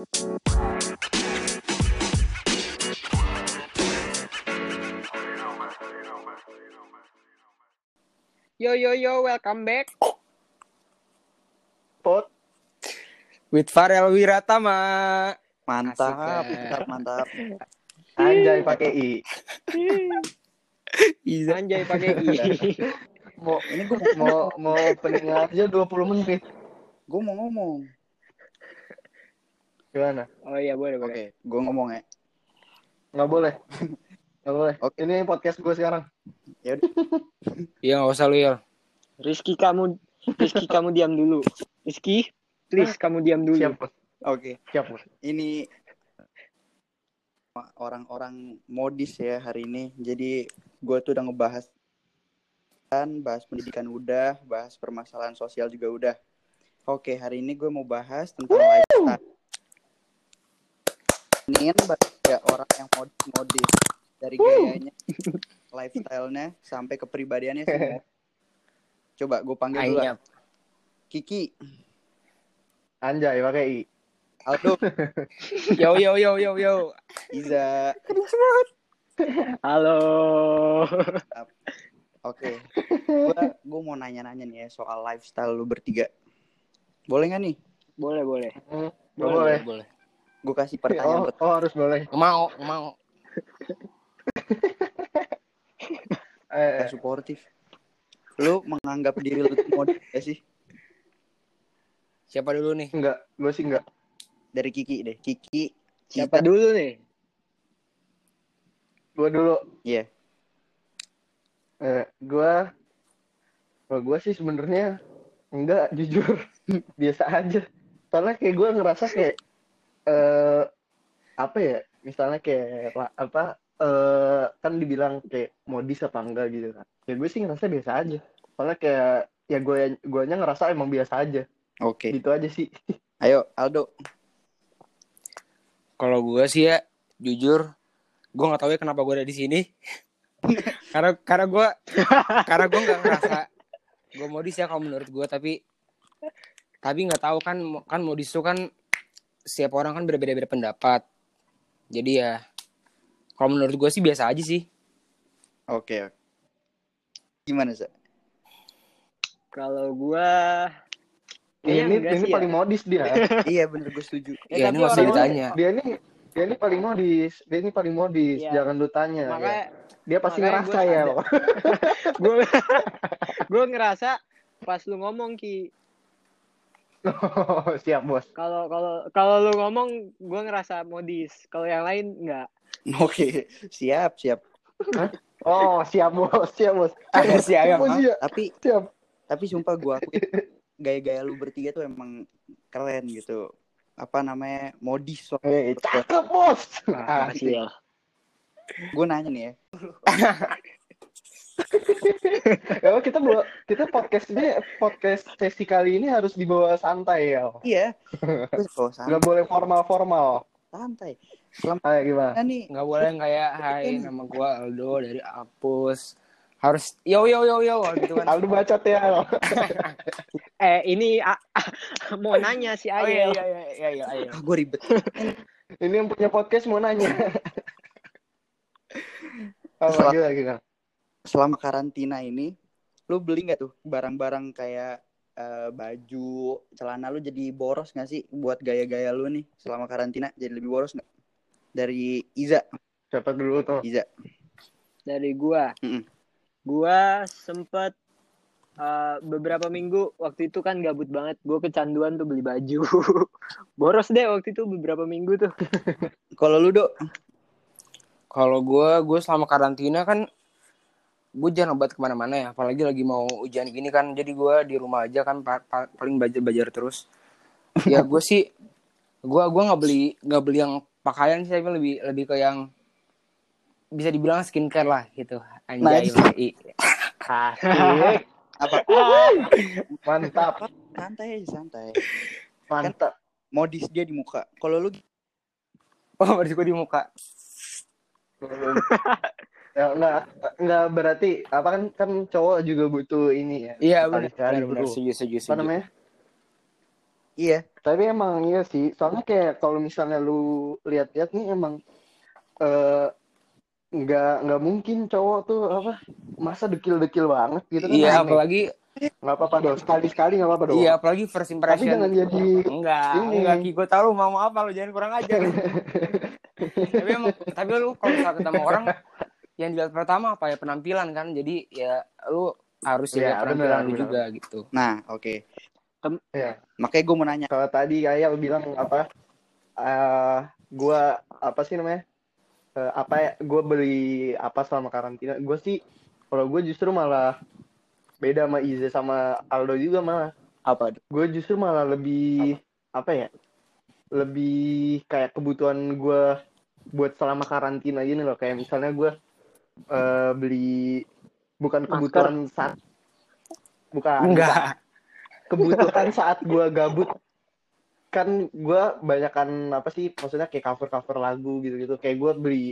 Yo yo yo, welcome back Pot. with Farel Wiratama. Mantap, Asik, mantap, mantap. Anjay pakai i. Anjay pakai i. Mau ini gue mau mau opening aja 20 menit. Gue mau ngomong. Gimana? Oh iya boleh Oke, boleh. gue ngomong ya. Nggak boleh. Nggak boleh. Oke. Ini podcast gue sekarang. Ya udah. Iya nggak usah lu ya. Rizky kamu, Rizky kamu diam dulu. Rizky, please kamu diam dulu. Siap, Bos. Oke, Siap, Bos. ini orang-orang modis ya hari ini. Jadi gue tuh udah ngebahas kan, bahas pendidikan udah, bahas permasalahan sosial juga udah. Oke, hari ini gue mau bahas tentang lifestyle. Ini ya orang yang modis-modis dari gayanya, lifestyle-nya sampai kepribadiannya semua. Coba gue panggil dulu. Ayap. Kiki, Anjay pakai i. Aldo, Yo yo yo yo yo. Iza. Halo. Oke, gua gua mau nanya-nanya nih ya soal lifestyle lu bertiga. Boleh nggak nih? Boleh boleh. Nggak boleh. boleh. Gue kasih pertanyaan. Oh, oh, harus boleh. Mau mau. Eh, suportif. Lu menganggap diri lu modis gak sih? Siapa dulu nih? enggak, gue sih enggak. Dari Kiki deh. Kiki. Siapa dulu nih? Gue dulu. Iya. Eh, gue, kalau gue sih sebenarnya enggak jujur biasa aja. Soalnya kayak gue ngerasa kayak eh apa ya? Misalnya kayak apa? eh kan dibilang kayak modis apa enggak gitu kan? Ya gue sih ngerasa biasa aja. Soalnya kayak ya gue gue ngerasa emang biasa aja. Oke. Gitu aja sih. Ayo Aldo. Kalau gue sih ya jujur, gue nggak tahu ya kenapa gue ada di sini. karena karena gue karena gue nggak ngerasa gue modis ya kalau menurut gue tapi tapi nggak tahu kan kan modis itu kan setiap orang kan berbeda-beda pendapat. Jadi ya kalau menurut gue sih biasa aja sih. Oke. oke. Gimana sih? Kalau gue ini ini paling modis dia. iya bener gue setuju. ya, tapi ini orang- ditanya. Dia ini dia ini paling modis. Dia ini paling modis. Iya. Jangan lu tanya. ya. Makanya Dia pasti makanya ngerasa gua ya. gue gue ngerasa pas lu ngomong ki siap bos. kalau kalau kalau lu ngomong gue ngerasa modis kalau yang lain enggak Oke, siap siap. Oh siap bos, siap bos. Si Ayam, Bos, ah. iya. Tapi Siap. tapi sumpah gue akuin gaya-gaya lu bertiga tuh emang keren gitu. Apa namanya modis Eh, cakep bos. Ah, Makasih ya. Gue nanya nih ya. ya kita bawa kita podcast ini podcast sesi kali ini harus dibawa santai ya. Iya. Terus kalau santai, Nggak boleh formal formal. santai. Selama Ayo gimana? nih nggak boleh kayak hai nama gue Aldo dari Apus harus yo yo yo yo gitu kan Aldo bacot ya. eh ini ah, ah, mau nanya si Oh, Ayel iya, iya iya iya iya ah, gue ribet. Ini yang punya podcast mau nanya. Oh, gila, gila. Selama karantina ini, lu beli nggak tuh barang-barang kayak eh, baju, celana lu jadi boros nggak sih buat gaya-gaya lu nih selama karantina jadi lebih boros nggak? Dari Iza, Siapa dulu tuh? Iza. dari gua Mm-mm. gua sempet eh, beberapa minggu waktu itu kan gabut banget gua kecanduan tuh beli baju boros deh waktu itu beberapa minggu tuh Kalau lu dok, kalau gua gua selama karantina kan gue jarang banget ke mana-mana ya apalagi lagi mau ujian gini kan jadi gua di rumah aja kan pa- pa- paling belajar belajar terus ya gue sih gua gua nggak beli nggak beli yang pakaian sih tapi lebih lebih ke yang bisa dibilang skincare lah gitu anjay Nice. Apa? Mantap. Santai aja santai. Mantap. Modis dia di muka. Kalau lu oh berarti gue di muka ya, enggak, enggak berarti apa kan kan cowok juga butuh ini ya. iya benar benar setuju setuju Apa namanya? Iya. Tapi emang iya sih, soalnya kayak kalau misalnya lu lihat-lihat nih emang eh nggak nggak mungkin cowok tuh apa masa dekil-dekil banget gitu kan Iya, aneh. apalagi nggak apa-apa dong sekali-sekali nggak apa-apa dong iya, apalagi first tapi impression. jangan jadi Enggak, Ini. enggak Ki, gue tau lu mau apa lu jangan kurang ajar. tapi emang, tapi lu kalau misalnya ketemu orang yang dilihat pertama apa ya penampilan kan, jadi ya lu harus jaga penampilan benar, lu benar. juga gitu. Nah, oke. ya Makanya gue mau nanya. kalau tadi kayak bilang apa eh gua apa sih namanya Eh, apa ya gue beli apa selama karantina gue sih kalau gue justru malah beda sama Ize sama Aldo juga malah Apa? gue justru malah lebih apa ya lebih kayak kebutuhan gue buat selama karantina gini loh kayak misalnya gue eh, beli bukan Masker. kebutuhan saat bukan Enggak. kebutuhan saat gue gabut kan gue banyakan apa sih maksudnya kayak cover cover lagu gitu gitu kayak gue beli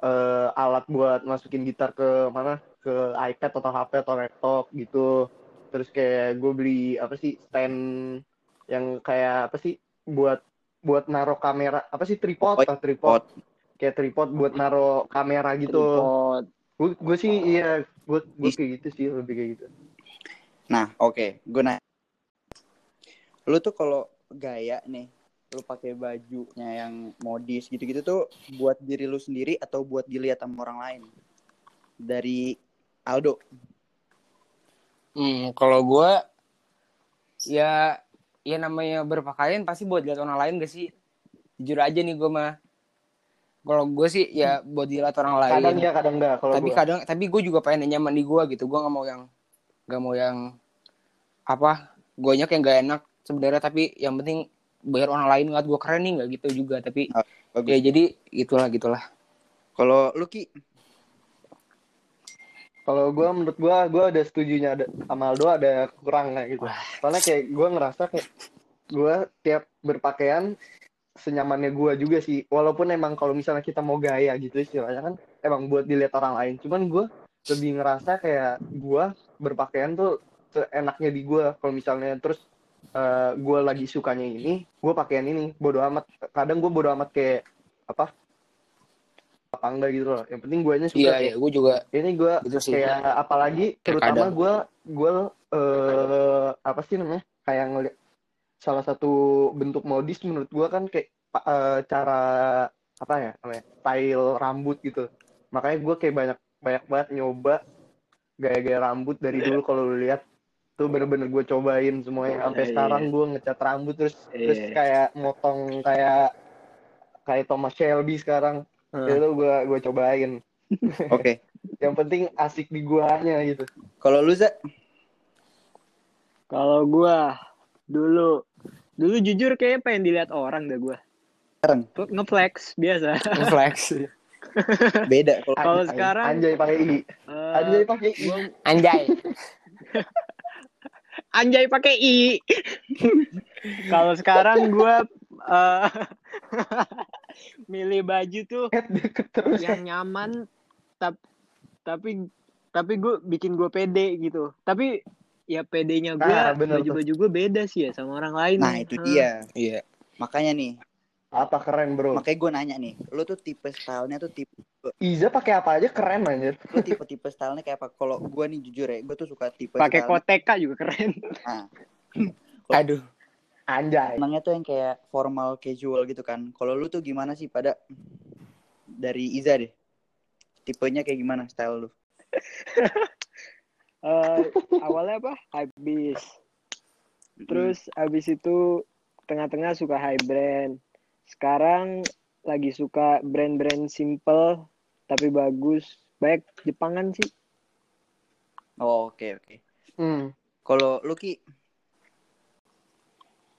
eh, alat buat masukin gitar ke mana ke iPad atau HP atau laptop gitu terus kayak gue beli apa sih stand yang kayak apa sih buat buat naro kamera apa sih tripod Oh, atau tripod Tripod. Kayak tripod buat naro kamera gitu Tripod. gue gue sih iya gue gue kayak gitu sih lebih kayak gitu Nah, oke. Gue nanya. Lu tuh kalau gaya nih, lu pakai bajunya yang modis gitu-gitu tuh buat diri lu sendiri atau buat dilihat sama orang lain? Dari Aldo. Hmm, kalau gue ya ya namanya berpakaian pasti buat lihat orang lain gak sih? Jujur aja nih gue mah. Kalau gue sih ya buat dilihat orang lain. kadang ya kadang enggak kalau tapi gue kadang tapi gue juga pengen nyaman di gue gitu. Gue nggak mau yang nggak mau yang apa? Gue yang gak enak sebenarnya tapi yang penting bayar orang lain ngeliat gue keren nih nggak gitu juga tapi Ah, bagus. ya jadi gitulah gitulah Kalau lu Ki, Kalau gue menurut gue, gue ada setujunya ada sama Aldo ada kurangnya gitu. Soalnya kayak gue ngerasa kayak gue tiap berpakaian senyamannya gue juga sih. Walaupun emang kalau misalnya kita mau gaya gitu istilahnya kan emang buat dilihat orang lain. Cuman gue lebih ngerasa kayak gue berpakaian tuh seenaknya di gue. Kalau misalnya terus eh, gue lagi sukanya ini, gue pakaian ini. Bodo amat. Kadang gue bodo amat kayak apa? Apa enggak gitu loh. Yang penting gue suka iya iya gue juga ini gue gitu sih kayak apalagi terutama gue gue eh apa sih namanya kayak ngeliat salah satu bentuk modis menurut gue kan kayak eh, cara apa ya namanya style rambut gitu makanya gue kayak banyak banyak banget nyoba gaya-gaya rambut dari dulu kalau lu lihat tuh bener-bener gue cobain semuanya sampai Iya, sekarang iya. gue ngecat rambut terus terus Iya. kayak motong kayak kayak Thomas Shelby sekarang Hmm. itu gue gue cobain oke. yang penting asik di guanya gitu Kalau lu Za, Kalau gua dulu dulu jujur kayaknya pengen dilihat orang dah gua. Sekarang? Ngeflex biasa. flex beda. Kalau Kalau An- sekarang- anjay pakai i Eh, anjay pakai i anjay anjay pakai i. Kalau sekarang gua eh, milih baju tuh yang nyaman tap, tapi tapi gue bikin gue pede gitu. Tapi ya pedenya gue Ah, baju-baju gue beda sih ya sama orang lain. Nah, itu Hmm. dia. iya Makanya nih, apa keren bro makanya gue nanya nih, lu tuh tipe stylenya tuh tipe Iza pakai apa aja keren anjir lu tipe tipe stylenya kayak apa? Kalau gue nih jujur ya, gue tuh suka tipe Pakai koteka juga keren. Nah, aduh anjay Emangnya tuh yang kayak formal casual gitu kan. Kalau lu tuh gimana sih pada dari Iza deh. Tipenya kayak gimana style lu? Eh, awalnya apa? Habis. Terus habis itu tengah-tengah suka high brand. Sekarang lagi suka brand-brand simple tapi bagus. Baik Jepangan sih. Oh, oke oke. hmm. Kalau lu Ki,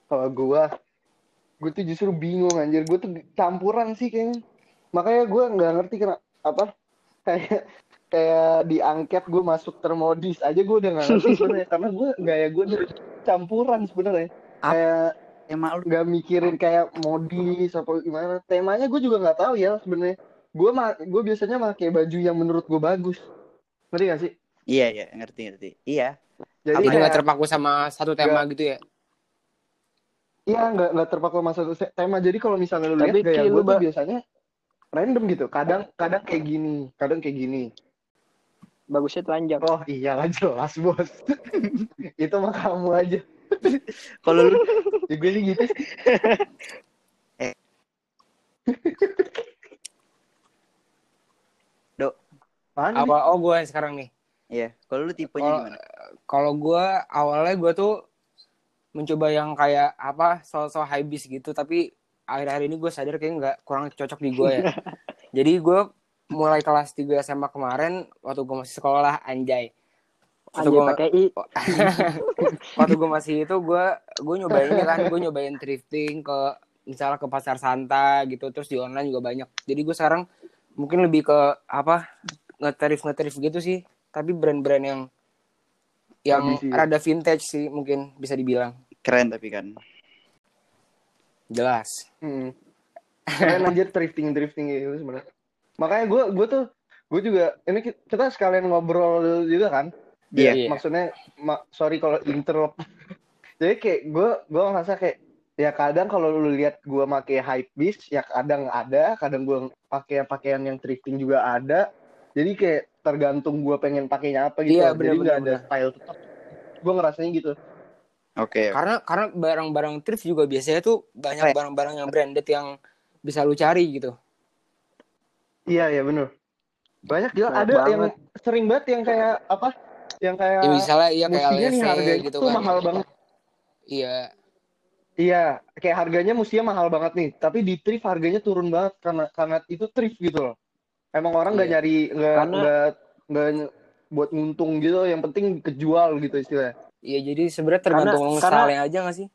kalau gua gue tuh justru bingung anjir gue tuh campuran sih kayaknya makanya gue nggak ngerti kenapa apa kayak kayak di angket gue masuk termodis aja gue udah nggak ngerti sebenarnya. Karena gue gaya gue tuh campuran sebenarnya. Kayak emak lu. nggak mikirin kayak modis apa gimana. Temanya gue juga nggak tahu ya sebenarnya. Gue ma- gue biasanya pakai baju yang menurut gue bagus. Ngerti gak sih? Iya iya ngerti ngerti. Iya. jadi nggak kayak terpaku sama satu tema gitu ya? Iya nggak nggak terpaku sama satu tema. Jadi kalau misalnya lu lihat gaya gue tuh biasanya random gitu. Kadang kadang kayak gini kadang kayak gini Bagusnya telanjang. oh iyalah jelas bos itu mah kamu aja Kalau lu ya gue sih gitu. Eh. Dok. Mana nih? Apa? Oh gue sekarang nih. ya, kalau lu tipenya Kalau gimana? kalau gue awalnya gue tuh mencoba yang kayak apa so-so high beast gitu tapi akhir-akhir ini gue sadar kayak nggak kurang cocok di gue ya jadi gue mulai kelas 3 SMA kemarin waktu gue masih sekolah anjay waktu gue pakai i. waktu gue masih itu gue gue nyobain ini kan gue nyobain thrifting ke misalnya ke pasar Santa gitu terus di online juga banyak jadi gue sekarang mungkin lebih ke apa ngetarif ngetarif gitu sih tapi brand-brand yang yang Tradisi ya. rada vintage sih mungkin bisa dibilang Keren tapi kan. jelas Hmm. Keren aja thrifting thrifting gitu sebenarnya. Makanya gue gue tuh gue juga ini ki- kita sekalian ngobrol juga kan. Iya. Iya. Maksudnya ma- sorry kalau interrupt. Jadi kayak gue gue ngerasa kayak ya kadang kalau lu lihat gue make hype beast ya kadang ada, kadang gue pakai pakaian yang thrifting juga ada. Jadi kayak tergantung gue pengen pakainya apa gitu. Iya, Jadi bener, nggak bener, ada style tetap. Gue ngerasanya gitu. Oke. karena karena barang-barang thrift juga biasanya tuh banyak barang-barang yang branded yang bisa lu cari gitu Iya iya bener. Banyak gila Banyak ada banget. yang sering banget yang kayak apa? Yang kayak ya misalnya iya kayak nih harganya gitu tuh kan mahal banget. iya Iya, kayak harganya mestinya mahal banget nih, tapi di thrift harganya turun banget karena karena itu thrift gitu loh. Emang orang nggak Iya. nyari nggak Karena- nggak nggak buat nguntung gitu, yang penting kejual gitu istilahnya. iya jadi sebenarnya tergantung Karena- style aja gak sih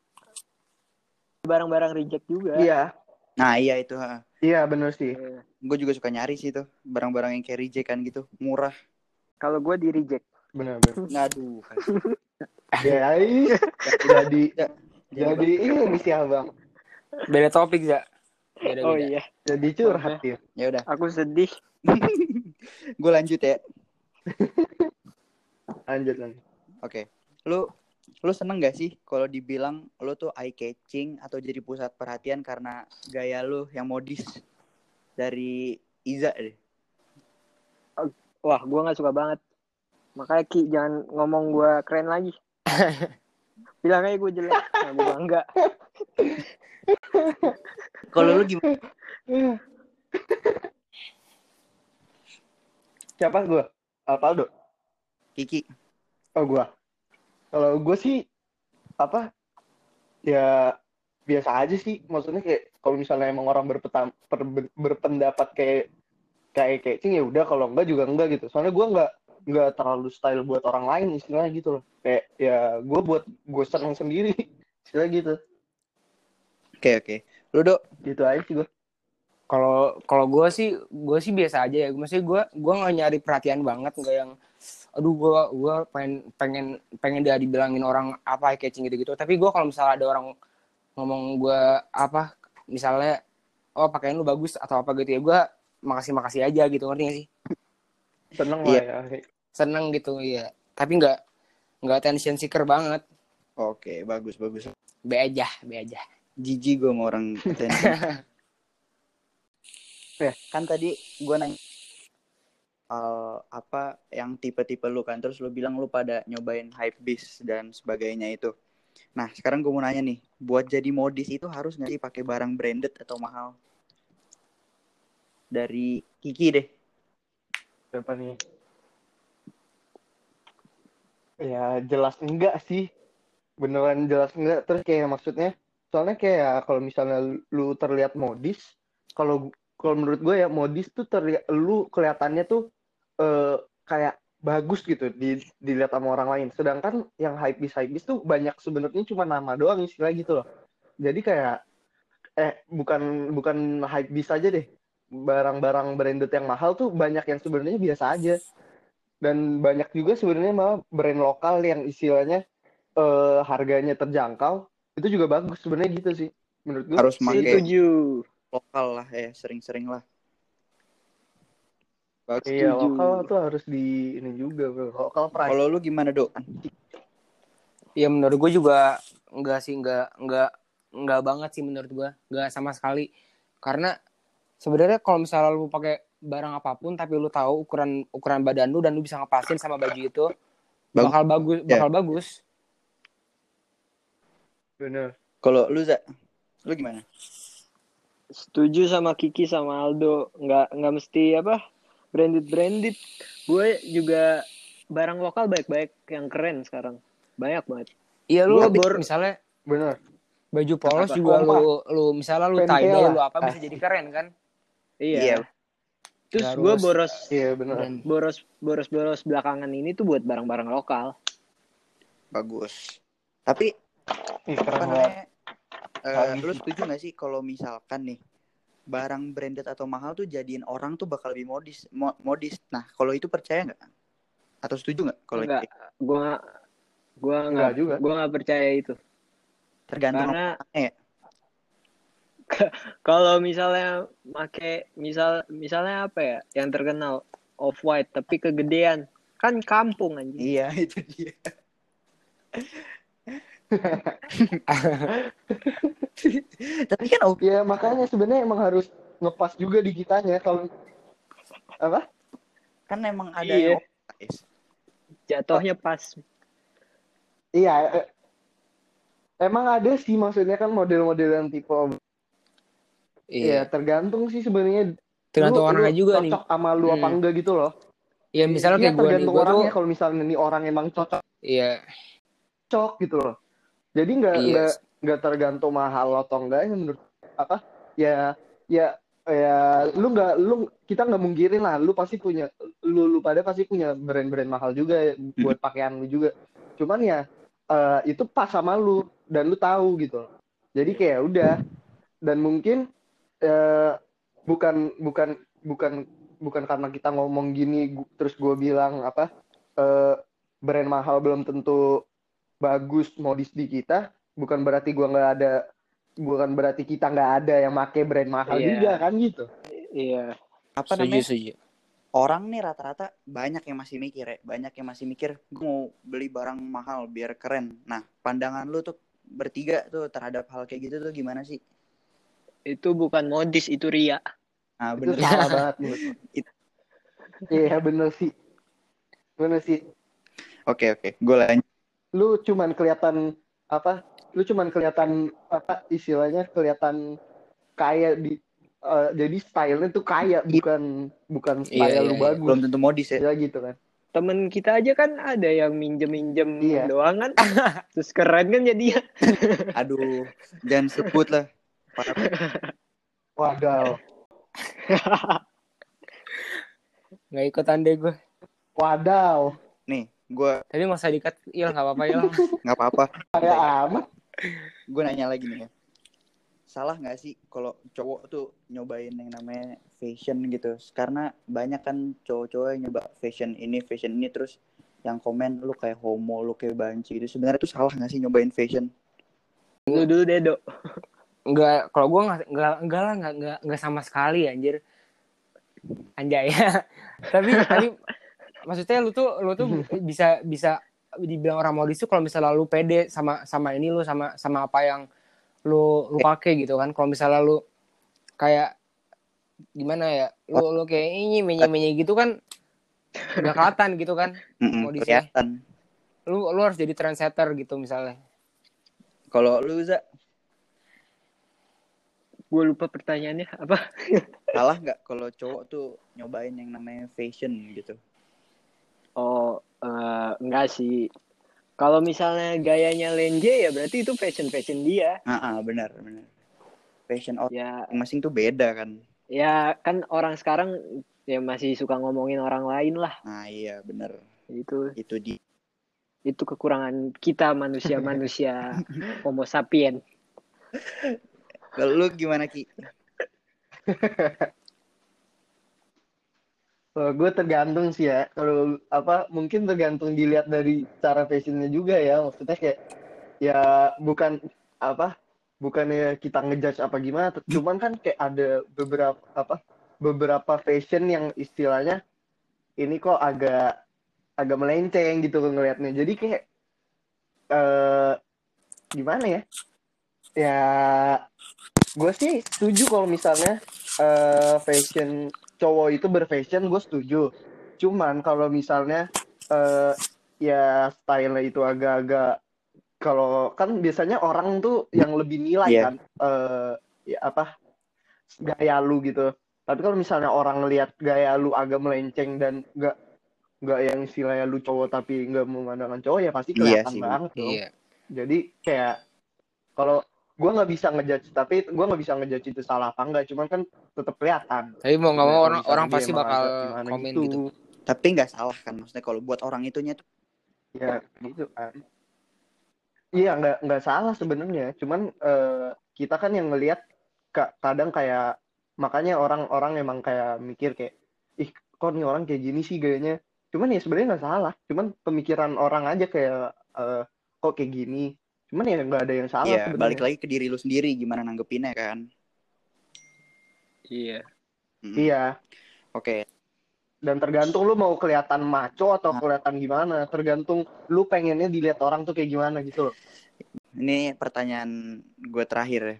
Barang-barang reject juga. Iya, Nah, iya itu, ha. iya bener sih. Gue juga suka nyari sih tuh barang-barang yang kayak reject kan gitu, murah. Kalau gue di reject. Bener bener. Aduh. ya, jadi Ya, jadi ini sih abang. beda topik ya beda Oh beda iya, Jadi curhat ya. Ya udah, aku sedih. gue lanjut ya. Lanjut lanjut. Oke. Lu lu seneng gak sih kalau dibilang lu tuh eye catching atau jadi pusat perhatian karena gaya lu yang modis dari Iza deh. Wah, gue nggak suka banget. Makanya Ki jangan ngomong gue keren lagi. Bilang aja gue jelek. Nah, gue bangga. Kalau lu gimana? Siapa gue? Alpaldo. Kiki? Oh gua. Kalau gue sih apa ya biasa aja sih. Maksudnya kayak kalau misalnya emang orang berpetam, per- berpendapat kayak kayak catching ya udah kalau enggak juga enggak gitu. Soalnya gua enggak enggak terlalu style buat orang lain istilahnya gitu loh. Kayak ya gue buat gue seneng sendiri istilah gitu. Oke oke. Lu dok? Gitu aja sih gue. kalau kalau gue sih gue sih biasa aja ya maksudnya gue gue nggak nyari perhatian banget nggak yang aduh gue gue pengen pengen pengen dia dibilangin orang apa catching gitu gitu tapi gue kalau misalnya ada orang ngomong gue apa misalnya oh pakaian lu bagus atau apa gitu ya gue makasih makasih aja gitu ngerti gak sih Seneng Iya. lah ya. seneng gitu ya tapi nggak nggak attention seeker banget Oke bagus bagus. be aja be aja Jijik gue sama orang attention. Ya. kan tadi gue nanya soal apa yang tipe-tipe lu kan terus lu bilang lu pada nyobain hype beast dan sebagainya itu. Nah sekarang gue mau nanya nih, buat jadi modis itu harus nggak sih pakai barang branded atau mahal? Dari Kiki deh. Siapa nih? Ya jelas enggak sih. Beneran jelas enggak. Terus kayak maksudnya, soalnya kayak kalau misalnya lu terlihat modis, kalau kalau menurut gue ya modis tuh terlihat lu kelihatannya tuh eh, kayak bagus gitu di, dilihat sama orang lain. Sedangkan yang hype bis hype bis tuh banyak sebenarnya cuma nama doang istilah gitu loh. Jadi kayak eh bukan bukan hype bis aja deh barang-barang branded yang mahal tuh banyak yang sebenarnya biasa aja dan banyak juga sebenarnya malah brand lokal yang istilahnya eh, harganya terjangkau itu juga bagus sebenarnya gitu sih menurut gue Harus. Setuju. Lokal lah ya, sering-sering lah. Bagus. iya setuju. lokal tuh harus di ini juga bro. lokal price Kalau lu gimana dok? ya menurut gue juga enggak sih enggak enggak nggak banget sih menurut gua nggak sama sekali karena sebenarnya kalau misalnya lu pakai barang apa pun tapi lu tahu ukuran ukuran badan lu dan lu bisa ngepasin sama baju itu Bag- bakal bagus Ya. bakal bagus Bener. Kalau lu Za, lu gimana? Setuju sama Kiki sama Aldo. Nggak nggak mesti apa branded branded. Gue juga barang lokal baik-baik yang keren sekarang. Banyak banget. iya lu bor- misalnya Bener. baju polos Apa? juga Kompak. lu lu misalnya lu tie lu apa bisa jadi keren kan Iya. Iya. Terus gue boros Iya bener. boros boros boros belakangan ini tuh buat barang-barang lokal. Bagus. Tapi Ih, apa keren banget. namanya? eh, Habis. lu setuju gak sih kalau misalkan nih barang branded atau mahal tuh jadiin orang tuh bakal lebih modis mo- modis. Nah, kalau itu percaya nggak? Atau setuju nggak kalau Enggak. itu? Gue gue Enggak nggak juga. gue nggak percaya itu. Tergantung Karena ya. kalau misalnya make misal misalnya apa ya yang terkenal off white tapi kegedean kan kampung anjing. Iya, itu dia. Tapi kan oke Ya makanya sebenarnya emang harus ngepas juga di kitanya kalau apa? kan emang ada Iya. yang. Jatuhnya pas. Iya. eh, Emang ada sih maksudnya kan model-model yang tipe iya Iya, tergantung sih sebenarnya. tergantung Lu- orangnya lu juga nih Cocok sama lu apa Hmm. enggak gitu loh. ya misalnya Iya, kayak gue nih tergantung gue tuh orangnya kalau misalnya nih orang emang cocok iya cocok gitu loh. Jadi nggak Iya. nggak nggak tergantung mahal atau enggaknya menurut apa? Ya ya ya lu nggak lu kita nggak mungkirin lah lu pasti punya lu lu pada pasti punya brand-brand mahal juga ya, buat pakaian lu juga. Cuman ya eh, itu pas sama lu dan lu tahu gitu. Jadi kayak udah dan mungkin eh, bukan bukan bukan bukan karena kita ngomong gini terus gue bilang apa eh, brand mahal belum tentu bagus modis di kita bukan berarti gua nggak ada bukan berarti kita nggak ada yang make brand mahal Iya. juga kan gitu Iya. Apa setuju namanya? setuju Orang nih rata-rata banyak yang masih mikir ya, banyak yang masih mikir gue mau beli barang mahal biar keren. Nah, pandangan lu tuh bertiga tuh terhadap hal kayak gitu tuh gimana sih? Itu bukan modis, itu ria. Nah, itu bener. salah banget gua. Iya bener sih bener sih Oke, oke. Gue lanjut. Lu cuman kelihatan apa lu cuman kelihatan apa istilahnya kelihatan kaya di eh, jadi stylenya tuh kaya bukan bukan Iya, style iya, lu iya. bagus Belum tentu modis ya. ya gitu kan Temen kita aja kan ada yang minjem-minjem Iya. doang kan. Terus keren kan jadinya. Aduh, jangan sebut lah. Wadaw nggak ikutan deh gue wadaw Nih, gue tapi nggak usah dikat il nggak apa-apa il nggak apa-apa. kaya amat Gue nanya lagi nih ya. Salah nggak sih kalau cowok tuh nyobain yang namanya fashion gitu? Karena banyak kan cowok-cowok yang nyoba fashion ini, fashion ini terus yang komen lu kayak homo, lu kayak banci itu sebenarnya tuh salah nggak sih nyobain fashion? Lu dulu Dedo. nggak kalau gue nggak nggak nggak lah nggak nggak nggak sama sekali anjir anjay tapi tapi maksudnya lu tuh lu tuh bisa bisa dibilang orang modis tuh kalau misalnya lu pede sama sama ini lu sama sama apa yang lu lu pakai gitu kan kalau misalnya lu kayak gimana ya lu lu kayak ini menye menye gitu kan nggak kelihatan gitu kan Modisnya. kelihatan. lu lu harus jadi trendsetter gitu misalnya Kalau lu Za, Gue lupa pertanyaannya apa. salah nggak kalau cowok tuh nyobain yang namanya fashion gitu? Oh, eh, enggak sih. Kalau misalnya gayanya lenje ya berarti itu fashion-fashion dia. Ah, ah, benar benar. Fashion orang Ya, masing tuh beda kan. ya kan orang sekarang ya masih suka ngomongin orang lain lah. Nah iya benar. Itu Itu di itu kekurangan kita manusia-manusia Homo sapien. Kalau lu gimana Ki? Kalau gue tergantung sih ya. Kalau apa mungkin tergantung dilihat dari cara fashionnya juga ya. Maksudnya kayak ya bukan apa bukannya kita ngejudge apa gimana. Cuman kan kayak ada beberapa apa beberapa fashion yang istilahnya ini kok agak agak melenceng gitu ngelihatnya. Jadi kayak eh gimana ya? ya gue sih setuju kalau misalnya eh, fashion cowok itu berfashion gue setuju cuman kalau misalnya eh, ya style itu agak-agak kalau kan biasanya orang tuh yang lebih nilai Iya. kan eh, ya apa gaya lu gitu tapi kalau misalnya orang ngelihat gaya lu agak melenceng dan nggak nggak yang istilahnya lu cowok tapi nggak memandangkan cowok ya pasti Iya kelihatan sih. banget dong Iya. jadi kayak kalau gue nggak bisa ngejudge tapi gue nggak bisa ngejudge itu salah apa enggak cuman kan tetap kelihatan. Tapi mau nggak mau orang orang pasti emang bakal komen gitu. Tapi nggak salah kan maksudnya kalau buat orang itunya tuh. Ya gitu kan. Iya nggak nggak salah sebenarnya cuman eh, kita kan yang ngelihat ka- kadang kayak makanya orang-orang emang kayak mikir kayak ih kok nih orang kayak gini sih gayanya? Cuman ya sebenarnya nggak salah cuman pemikiran orang aja kayak eh, kok kayak gini cuman ya nggak ada yang salah ya sebenarnya balik lagi ke diri lu sendiri gimana nanggepinnya kan. Iya. Mm. iya Oke. dan tergantung lu mau kelihatan maco atau kelihatan gimana tergantung lu pengennya dilihat orang tuh kayak gimana gitu loh Ini pertanyaan gue terakhir ya.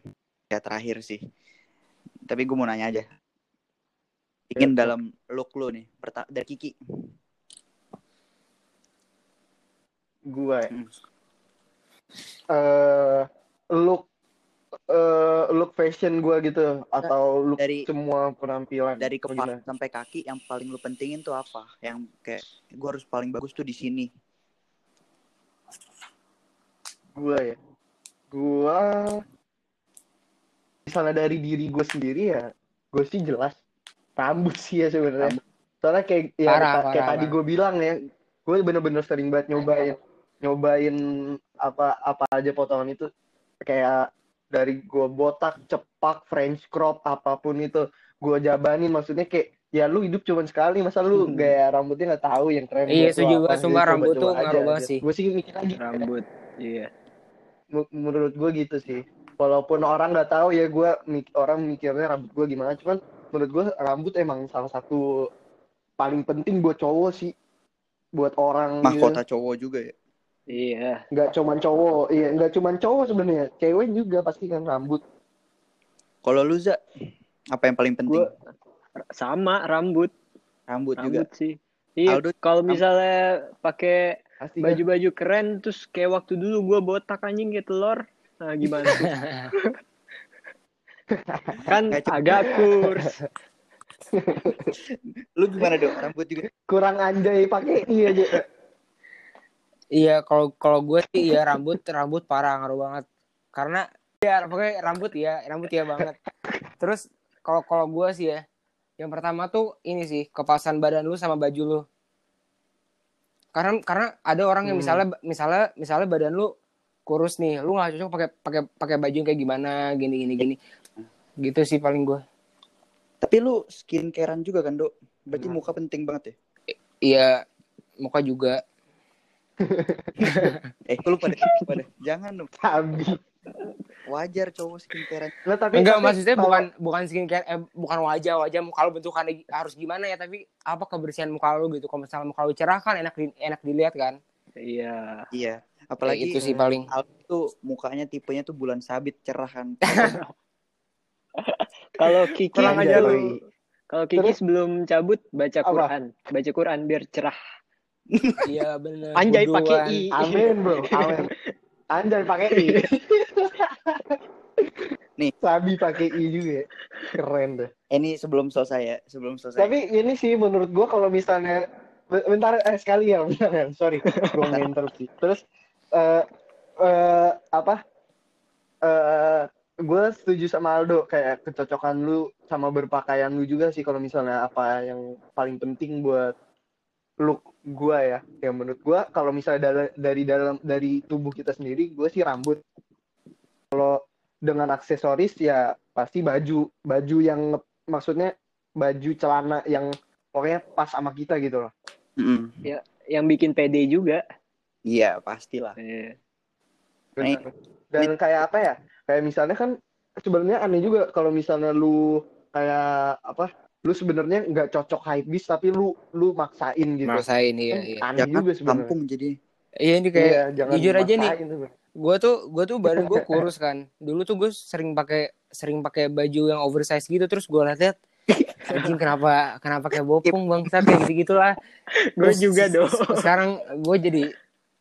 Ya terakhir sih. Tapi gue mau nanya aja. Ingin Ya. dalam look lu nih. Dari Kiki. gue Hmm. Eh look eh look fashion gue gitu atau look Dari semua penampilan dari Apa kepala gimana? sampai kaki yang paling lu pentingin tuh apa? Yang kayak gue harus paling bagus tuh di sini. gue ya gue misalnya dari diri gue sendiri ya gue sih jelas rambut sih ya sebenarnya soalnya kayak ya Parah, kayak parah, tadi gue bilang ya gue bener-bener sering banget nyobain nyobain apa apa aja potongan itu kayak dari gue botak cepak French crop apa pun itu gue jabanin maksudnya kayak ya lu hidup cuma sekali masa lu Hmm. gaya rambutnya nggak tahu yang keren Iya, setuju apa. gua. Sumpah, rambut tuh aja ngaruh banget gitu. sih. gue sih mikir lagi Rambut. Iya. M- menurut gue gitu sih walaupun orang nggak tahu ya gue mik- orang mikirnya rambut gue gimana cuman menurut gue rambut emang salah satu paling penting buat cowok sih buat orang gitu. Mahkota cowok juga ya. Iya. nggak cuman cowok iya nggak cuman cowok sebenarnya cewek juga pasti kan rambut Kalau lu Za, apa yang paling penting? gue Sama rambut. Rambut, juga. Rambut sih. Iya. Kalau misalnya pakai kan baju-baju keren terus kayak waktu dulu gua botak anjing kayak telur. Nah, gimana? kan agak kurs. Lu gimana dong? Rambut juga. kurang anjay pakai iya aja Iya, kalau kalau gue sih ya rambut rambut parah ngaruh banget. Karena ya pokoknya rambut ya, rambut ya banget. Terus kalau kalau gue sih ya, yang pertama tuh ini sih kepasan badan lu sama baju lu. Karena karena ada orang yang Hmm. misalnya misalnya misalnya badan lu kurus nih, lu nggak cocok pakai pakai pakai baju yang kayak gimana, gini gini gini. Gitu sih paling gue. Tapi lu skincarean juga kan, Dok? Berarti Nah. muka penting banget ya? Iya, muka juga. Eh, lu pada, lu pada. Jangan dong. sabi Wajar cowok skincarean. nah, tapi Enggak tapi maksudnya kalau- bukan bukan skincare eh, bukan wajah wajah muka lu bentukannya harus gimana ya tapi apa kebersihan muka lu gitu kalau misalnya muka lu cerah kan enak di, enak dilihat kan Iya. Iya. Apalagi itu sih paling tuh mukanya tipenya tuh bulan sabit cerah kan. Kalau Kiki. Kalau Kiki Terus? sebelum cabut baca Apa? Quran, baca Quran biar cerah. Iya bener Anjay pakai i. amin bro amin anjay pakai i Nih. sabi pakai i juga ya. keren deh Eh, ini sebelum selesai ya, sebelum selesai. Tapi ini sih menurut gua kalau misalnya be- bentar eh sekali ya, bentar ya. Sorry, gua nginterupsi. Terus eh eh apa? Eh gue setuju sama Aldo kayak kecocokan lu sama berpakaian lu juga sih kalau misalnya apa yang paling penting buat look gua ya. Ya menurut gua kalau misalnya dal- dari dalam dari tubuh kita sendiri, gue sih rambut. Kalau dengan aksesoris ya pasti baju, baju yang maksudnya baju celana yang pokoknya pas sama kita gitu loh. Mm-mm. Yang bikin pede juga. Iya, pastilah. Iya. Benar. Dan kayak apa ya? Kayak misalnya kan sebenarnya aneh juga kalau misalnya lu kayak apa? Lu sebenarnya nggak cocok hype beast tapi lu lu maksain gitu. maksain iya Kan iya Aneh Jangan juga sebenarnya. kampung jadi. iya ini kayak Iya, jangan jujur aja nih. gue tuh gue tuh badan gue kurus kan dulu tuh gue sering pakai sering pakai baju yang oversize gitu terus gue liat-liat anjing kenapa kenapa kayak bopong bang kayak gitu gitulah Gue juga dong. sekarang gue jadi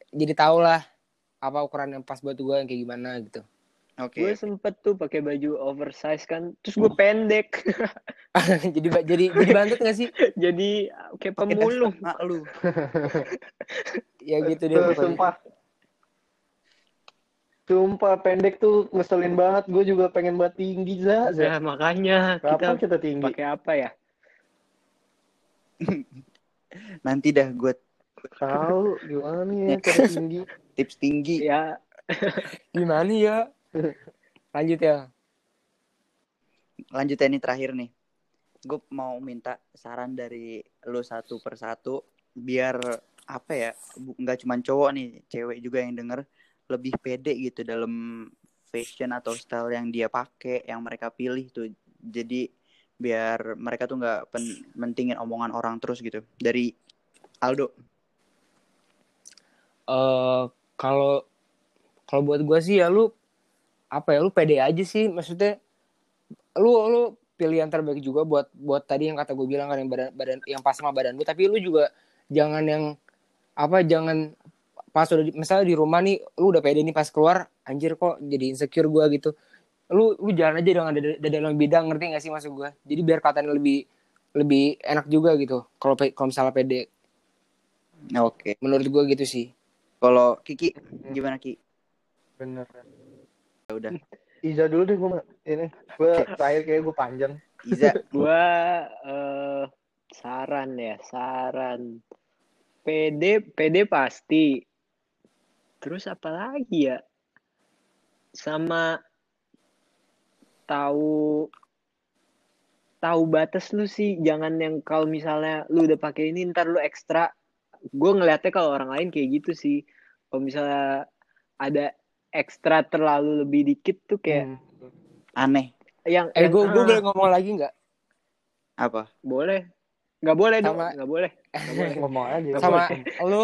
jadi tau lah apa ukuran yang pas buat gue yang kayak gimana gitu Oke. Gue sempet tuh pakai baju oversize kan, terus gue pendek. jadi jadi jadi bantut gak sih Jadi kayak pemulung. dasar mak lu. ya gitu deh Tuh, sumpah. Sumpah pendek tuh ngeselin banget. Gue juga pengen buat tinggi, Za. Za. Nah, makanya Kapan kita kita tinggi? pakai apa ya? Nanti dah gue Tahu gimana ya cara tinggi. tips tinggi. Ya, gimana ya lanjut ya. Lanjut ya ini terakhir nih. Gue mau minta saran dari lu satu persatu biar apa ya nggak cuma cowok nih cewek juga yang denger lebih pede gitu dalam fashion atau style yang dia pakai yang mereka pilih tuh. Jadi biar mereka tuh nggak pen- mentingin omongan orang terus gitu. Dari Aldo. Eh kalau kalau buat gue sih ya lu apa ya lu pede aja sih. Maksudnya lu lu pilih yang terbaik juga buat buat tadi yang kata gue bilang kan yang badan badan yang pas sama badan lu tapi lu juga jangan yang apa jangan pas udah di, misalnya di rumah nih lu udah pede nih pas keluar anjir kok jadi insecure gue gitu. Lu lu jalan aja dengan dada, dada yang bidang ngerti gak sih maksud gue jadi biar kelihatannya lebih lebih enak juga gitu kalau kalau misalnya pede. Oke. Menurut gue gitu sih. Kalau Kiki gimana Ki? Bener. Ya udah Iza dulu deh gue ini. Gue terakhir kayak gue panjang. Iza gue eh saran ya, saran. PD, PD pasti. Terus apa lagi ya? Sama tahu tahu batas lu sih jangan yang kalau misalnya lu udah pakai ini ntar lu ekstra gue ngeliatnya kalau orang lain kayak gitu sih kalau misalnya ada ekstra terlalu lebih dikit tuh kayak Hmm. aneh. Yang eh gue gue ah, boleh ngomong lagi nggak? Apa? Boleh. Nggak boleh dong. Sama- nggak boleh. Nggak boleh. Ngomong aja. sama lu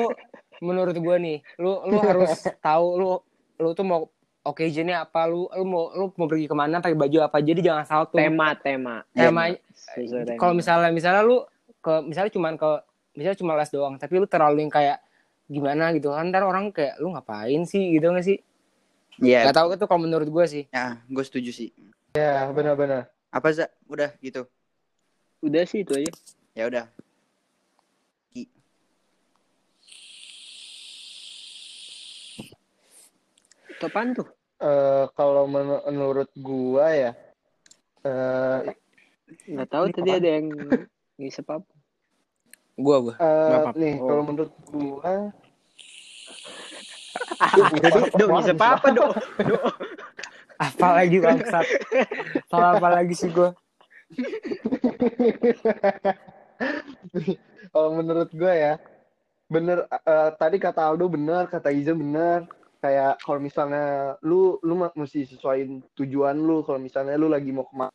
menurut gue nih lu lu harus tahu lu lu tuh mau occasionnya apa lu lu mau lu mau pergi ke mana pakai baju apa jadi jangan salah tuh. Tema tema. Tema Sesuai tema. kalau misalnya misalnya lu ke misalnya cuman ke misalnya cuma les doang tapi lu terlalu yang kayak gimana gitu kan ntar orang kayak lu ngapain sih? Gitu gak sih Iya, Gak tahu itu kalau menurut gue sih ya, gue setuju sih. Ya benar-benar. Apa Za? Udah gitu. udah sih itu aja Ya udah. itu apaan tuh Eh, kalau men- menurut gua ya eh nggak tahu tadi ada yang ngisep apa gue eh, Apa? nih Oh. kalau menurut gua Dok, ngisep apa dok apa lagi bangsat. Salah apa lagi sih gue kalau menurut gue ya bener eh, tadi kata Aldo bener kata Iza bener. Kayak kalau misalnya lu lu mesti sesuaiin tujuan lu. Kalau misalnya lu lagi mau ke mana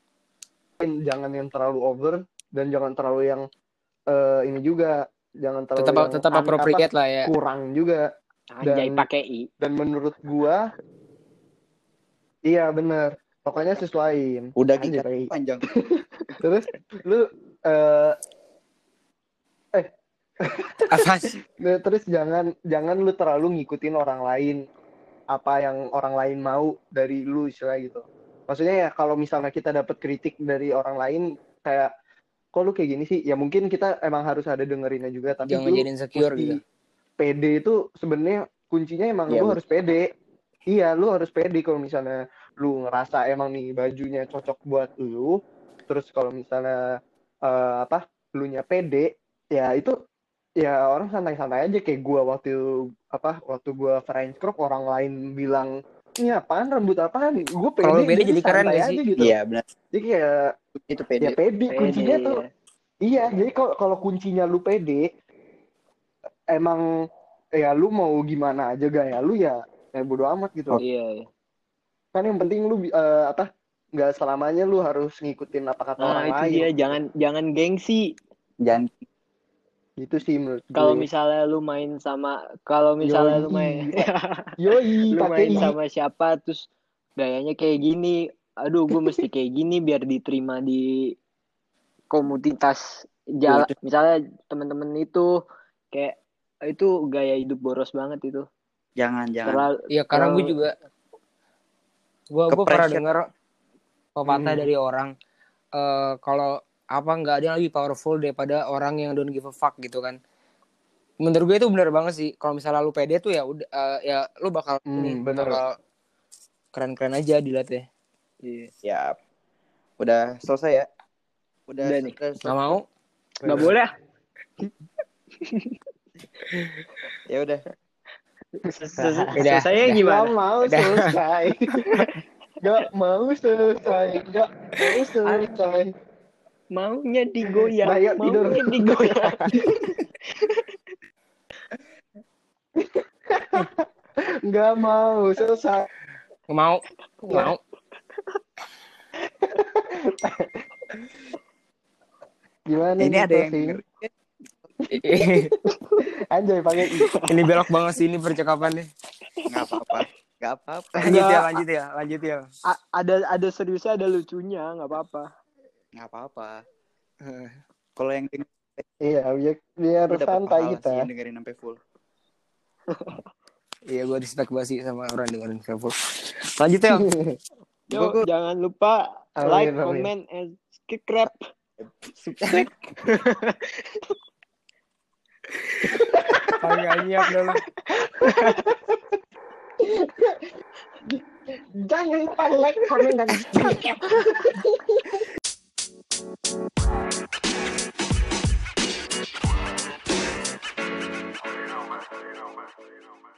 jangan yang terlalu over dan jangan terlalu yang eh, ini juga. Jangan terlalu tetap yang tetap appropriate lah ya. apa, kurang juga anjay pakai i. dan menurut gua iya bener. Pokoknya sesuaiin Udah gitu panjang. terus lu eh apa sih? Nah, terus jangan jangan lu terlalu ngikutin orang lain. Apa yang orang lain mau dari lu istilah gitu. Maksudnya ya kalau misalnya kita dapat kritik dari orang lain kayak kok lu kayak gini sih? Ya mungkin kita emang harus ada dengerinnya juga tapi jangan lu jadi insecure mesti gitu pede itu sebenarnya kuncinya emang Iya, lu betul. harus pede. Iya, lu harus pede kalau misalnya lu ngerasa emang nih bajunya cocok buat lu. Terus kalau misalnya eh, apa? Lu nya pede, ya itu ya orang santai-santai aja kayak gua waktu apa? Waktu gua French crop orang lain bilang ini apaan rambut apaan gue pede, Kalau pede jadi keren santai gak sih? aja gitu Iya benar. jadi kayak Itu pede. ya pede kuncinya Pede, tuh ya. Iya, jadi kalau kalau kuncinya lu pede, emang ya lu mau gimana aja gaya lu ya, ya bodo amat gitu. iya iya. Kan yang penting lu eh, apa nggak selamanya lu harus ngikutin apa kata nah orang itu lain. dia jangan jangan gengsi Jangan Itu sih menurut gue. Kalau misalnya lu main sama kalau misalnya lu Yoi. main Yoi, lu main sama siapa terus gayanya kayak gini aduh gue mesti kayak gini biar diterima di komunitas jalan misalnya temen-temen itu kayak itu gaya hidup boros banget itu Jangan, jangan. terlalu Iya karena gue terlalu- juga gue gue pernah dengar pepatah Hmm. dari orang eh kalau apa nggak ada yang lebih powerful daripada orang yang don't give a fuck gitu kan. Menurut gue itu benar banget sih. Kalau misalnya lu pede tuh ya udah eh, ya lu bakal Hmm, ini bener. bakal keren-keren aja dilihatnya. Iya. Udah selesai ya? Udah, Udah nih. selesai. Nggak mau? nggak boleh ah. Ya udah. Ses- Udah. selesainya Gak gimana mau selesai. Gak mau selesai. Gak mau selesai. maunya digoyang yuk, tidur. maunya digoyang Gak mau selesai. Mau? Mau? Gimana Ini nih, ada yang. Anjay pakai i. ini belok banget sih ini percakapannya. Nggak apa-apa. Nggak apa-apa. Lanjut ya, lanjut ya, lanjut ya. A- ada ada seriusnya ada lucunya nggak apa-apa Nggak apa-apa. Kalau yang Iya, biar, biar santai kita. sih dengerin sampai full. Iya gue respect banget sih sama orang dengerin Travel. Lanjut ya. Yo, Gua- gua- jangan lupa Amin, like amin. comment and subscribe Paling Tangganya dulu. Jangan lupa like, comment, dan subscribe. you know, man.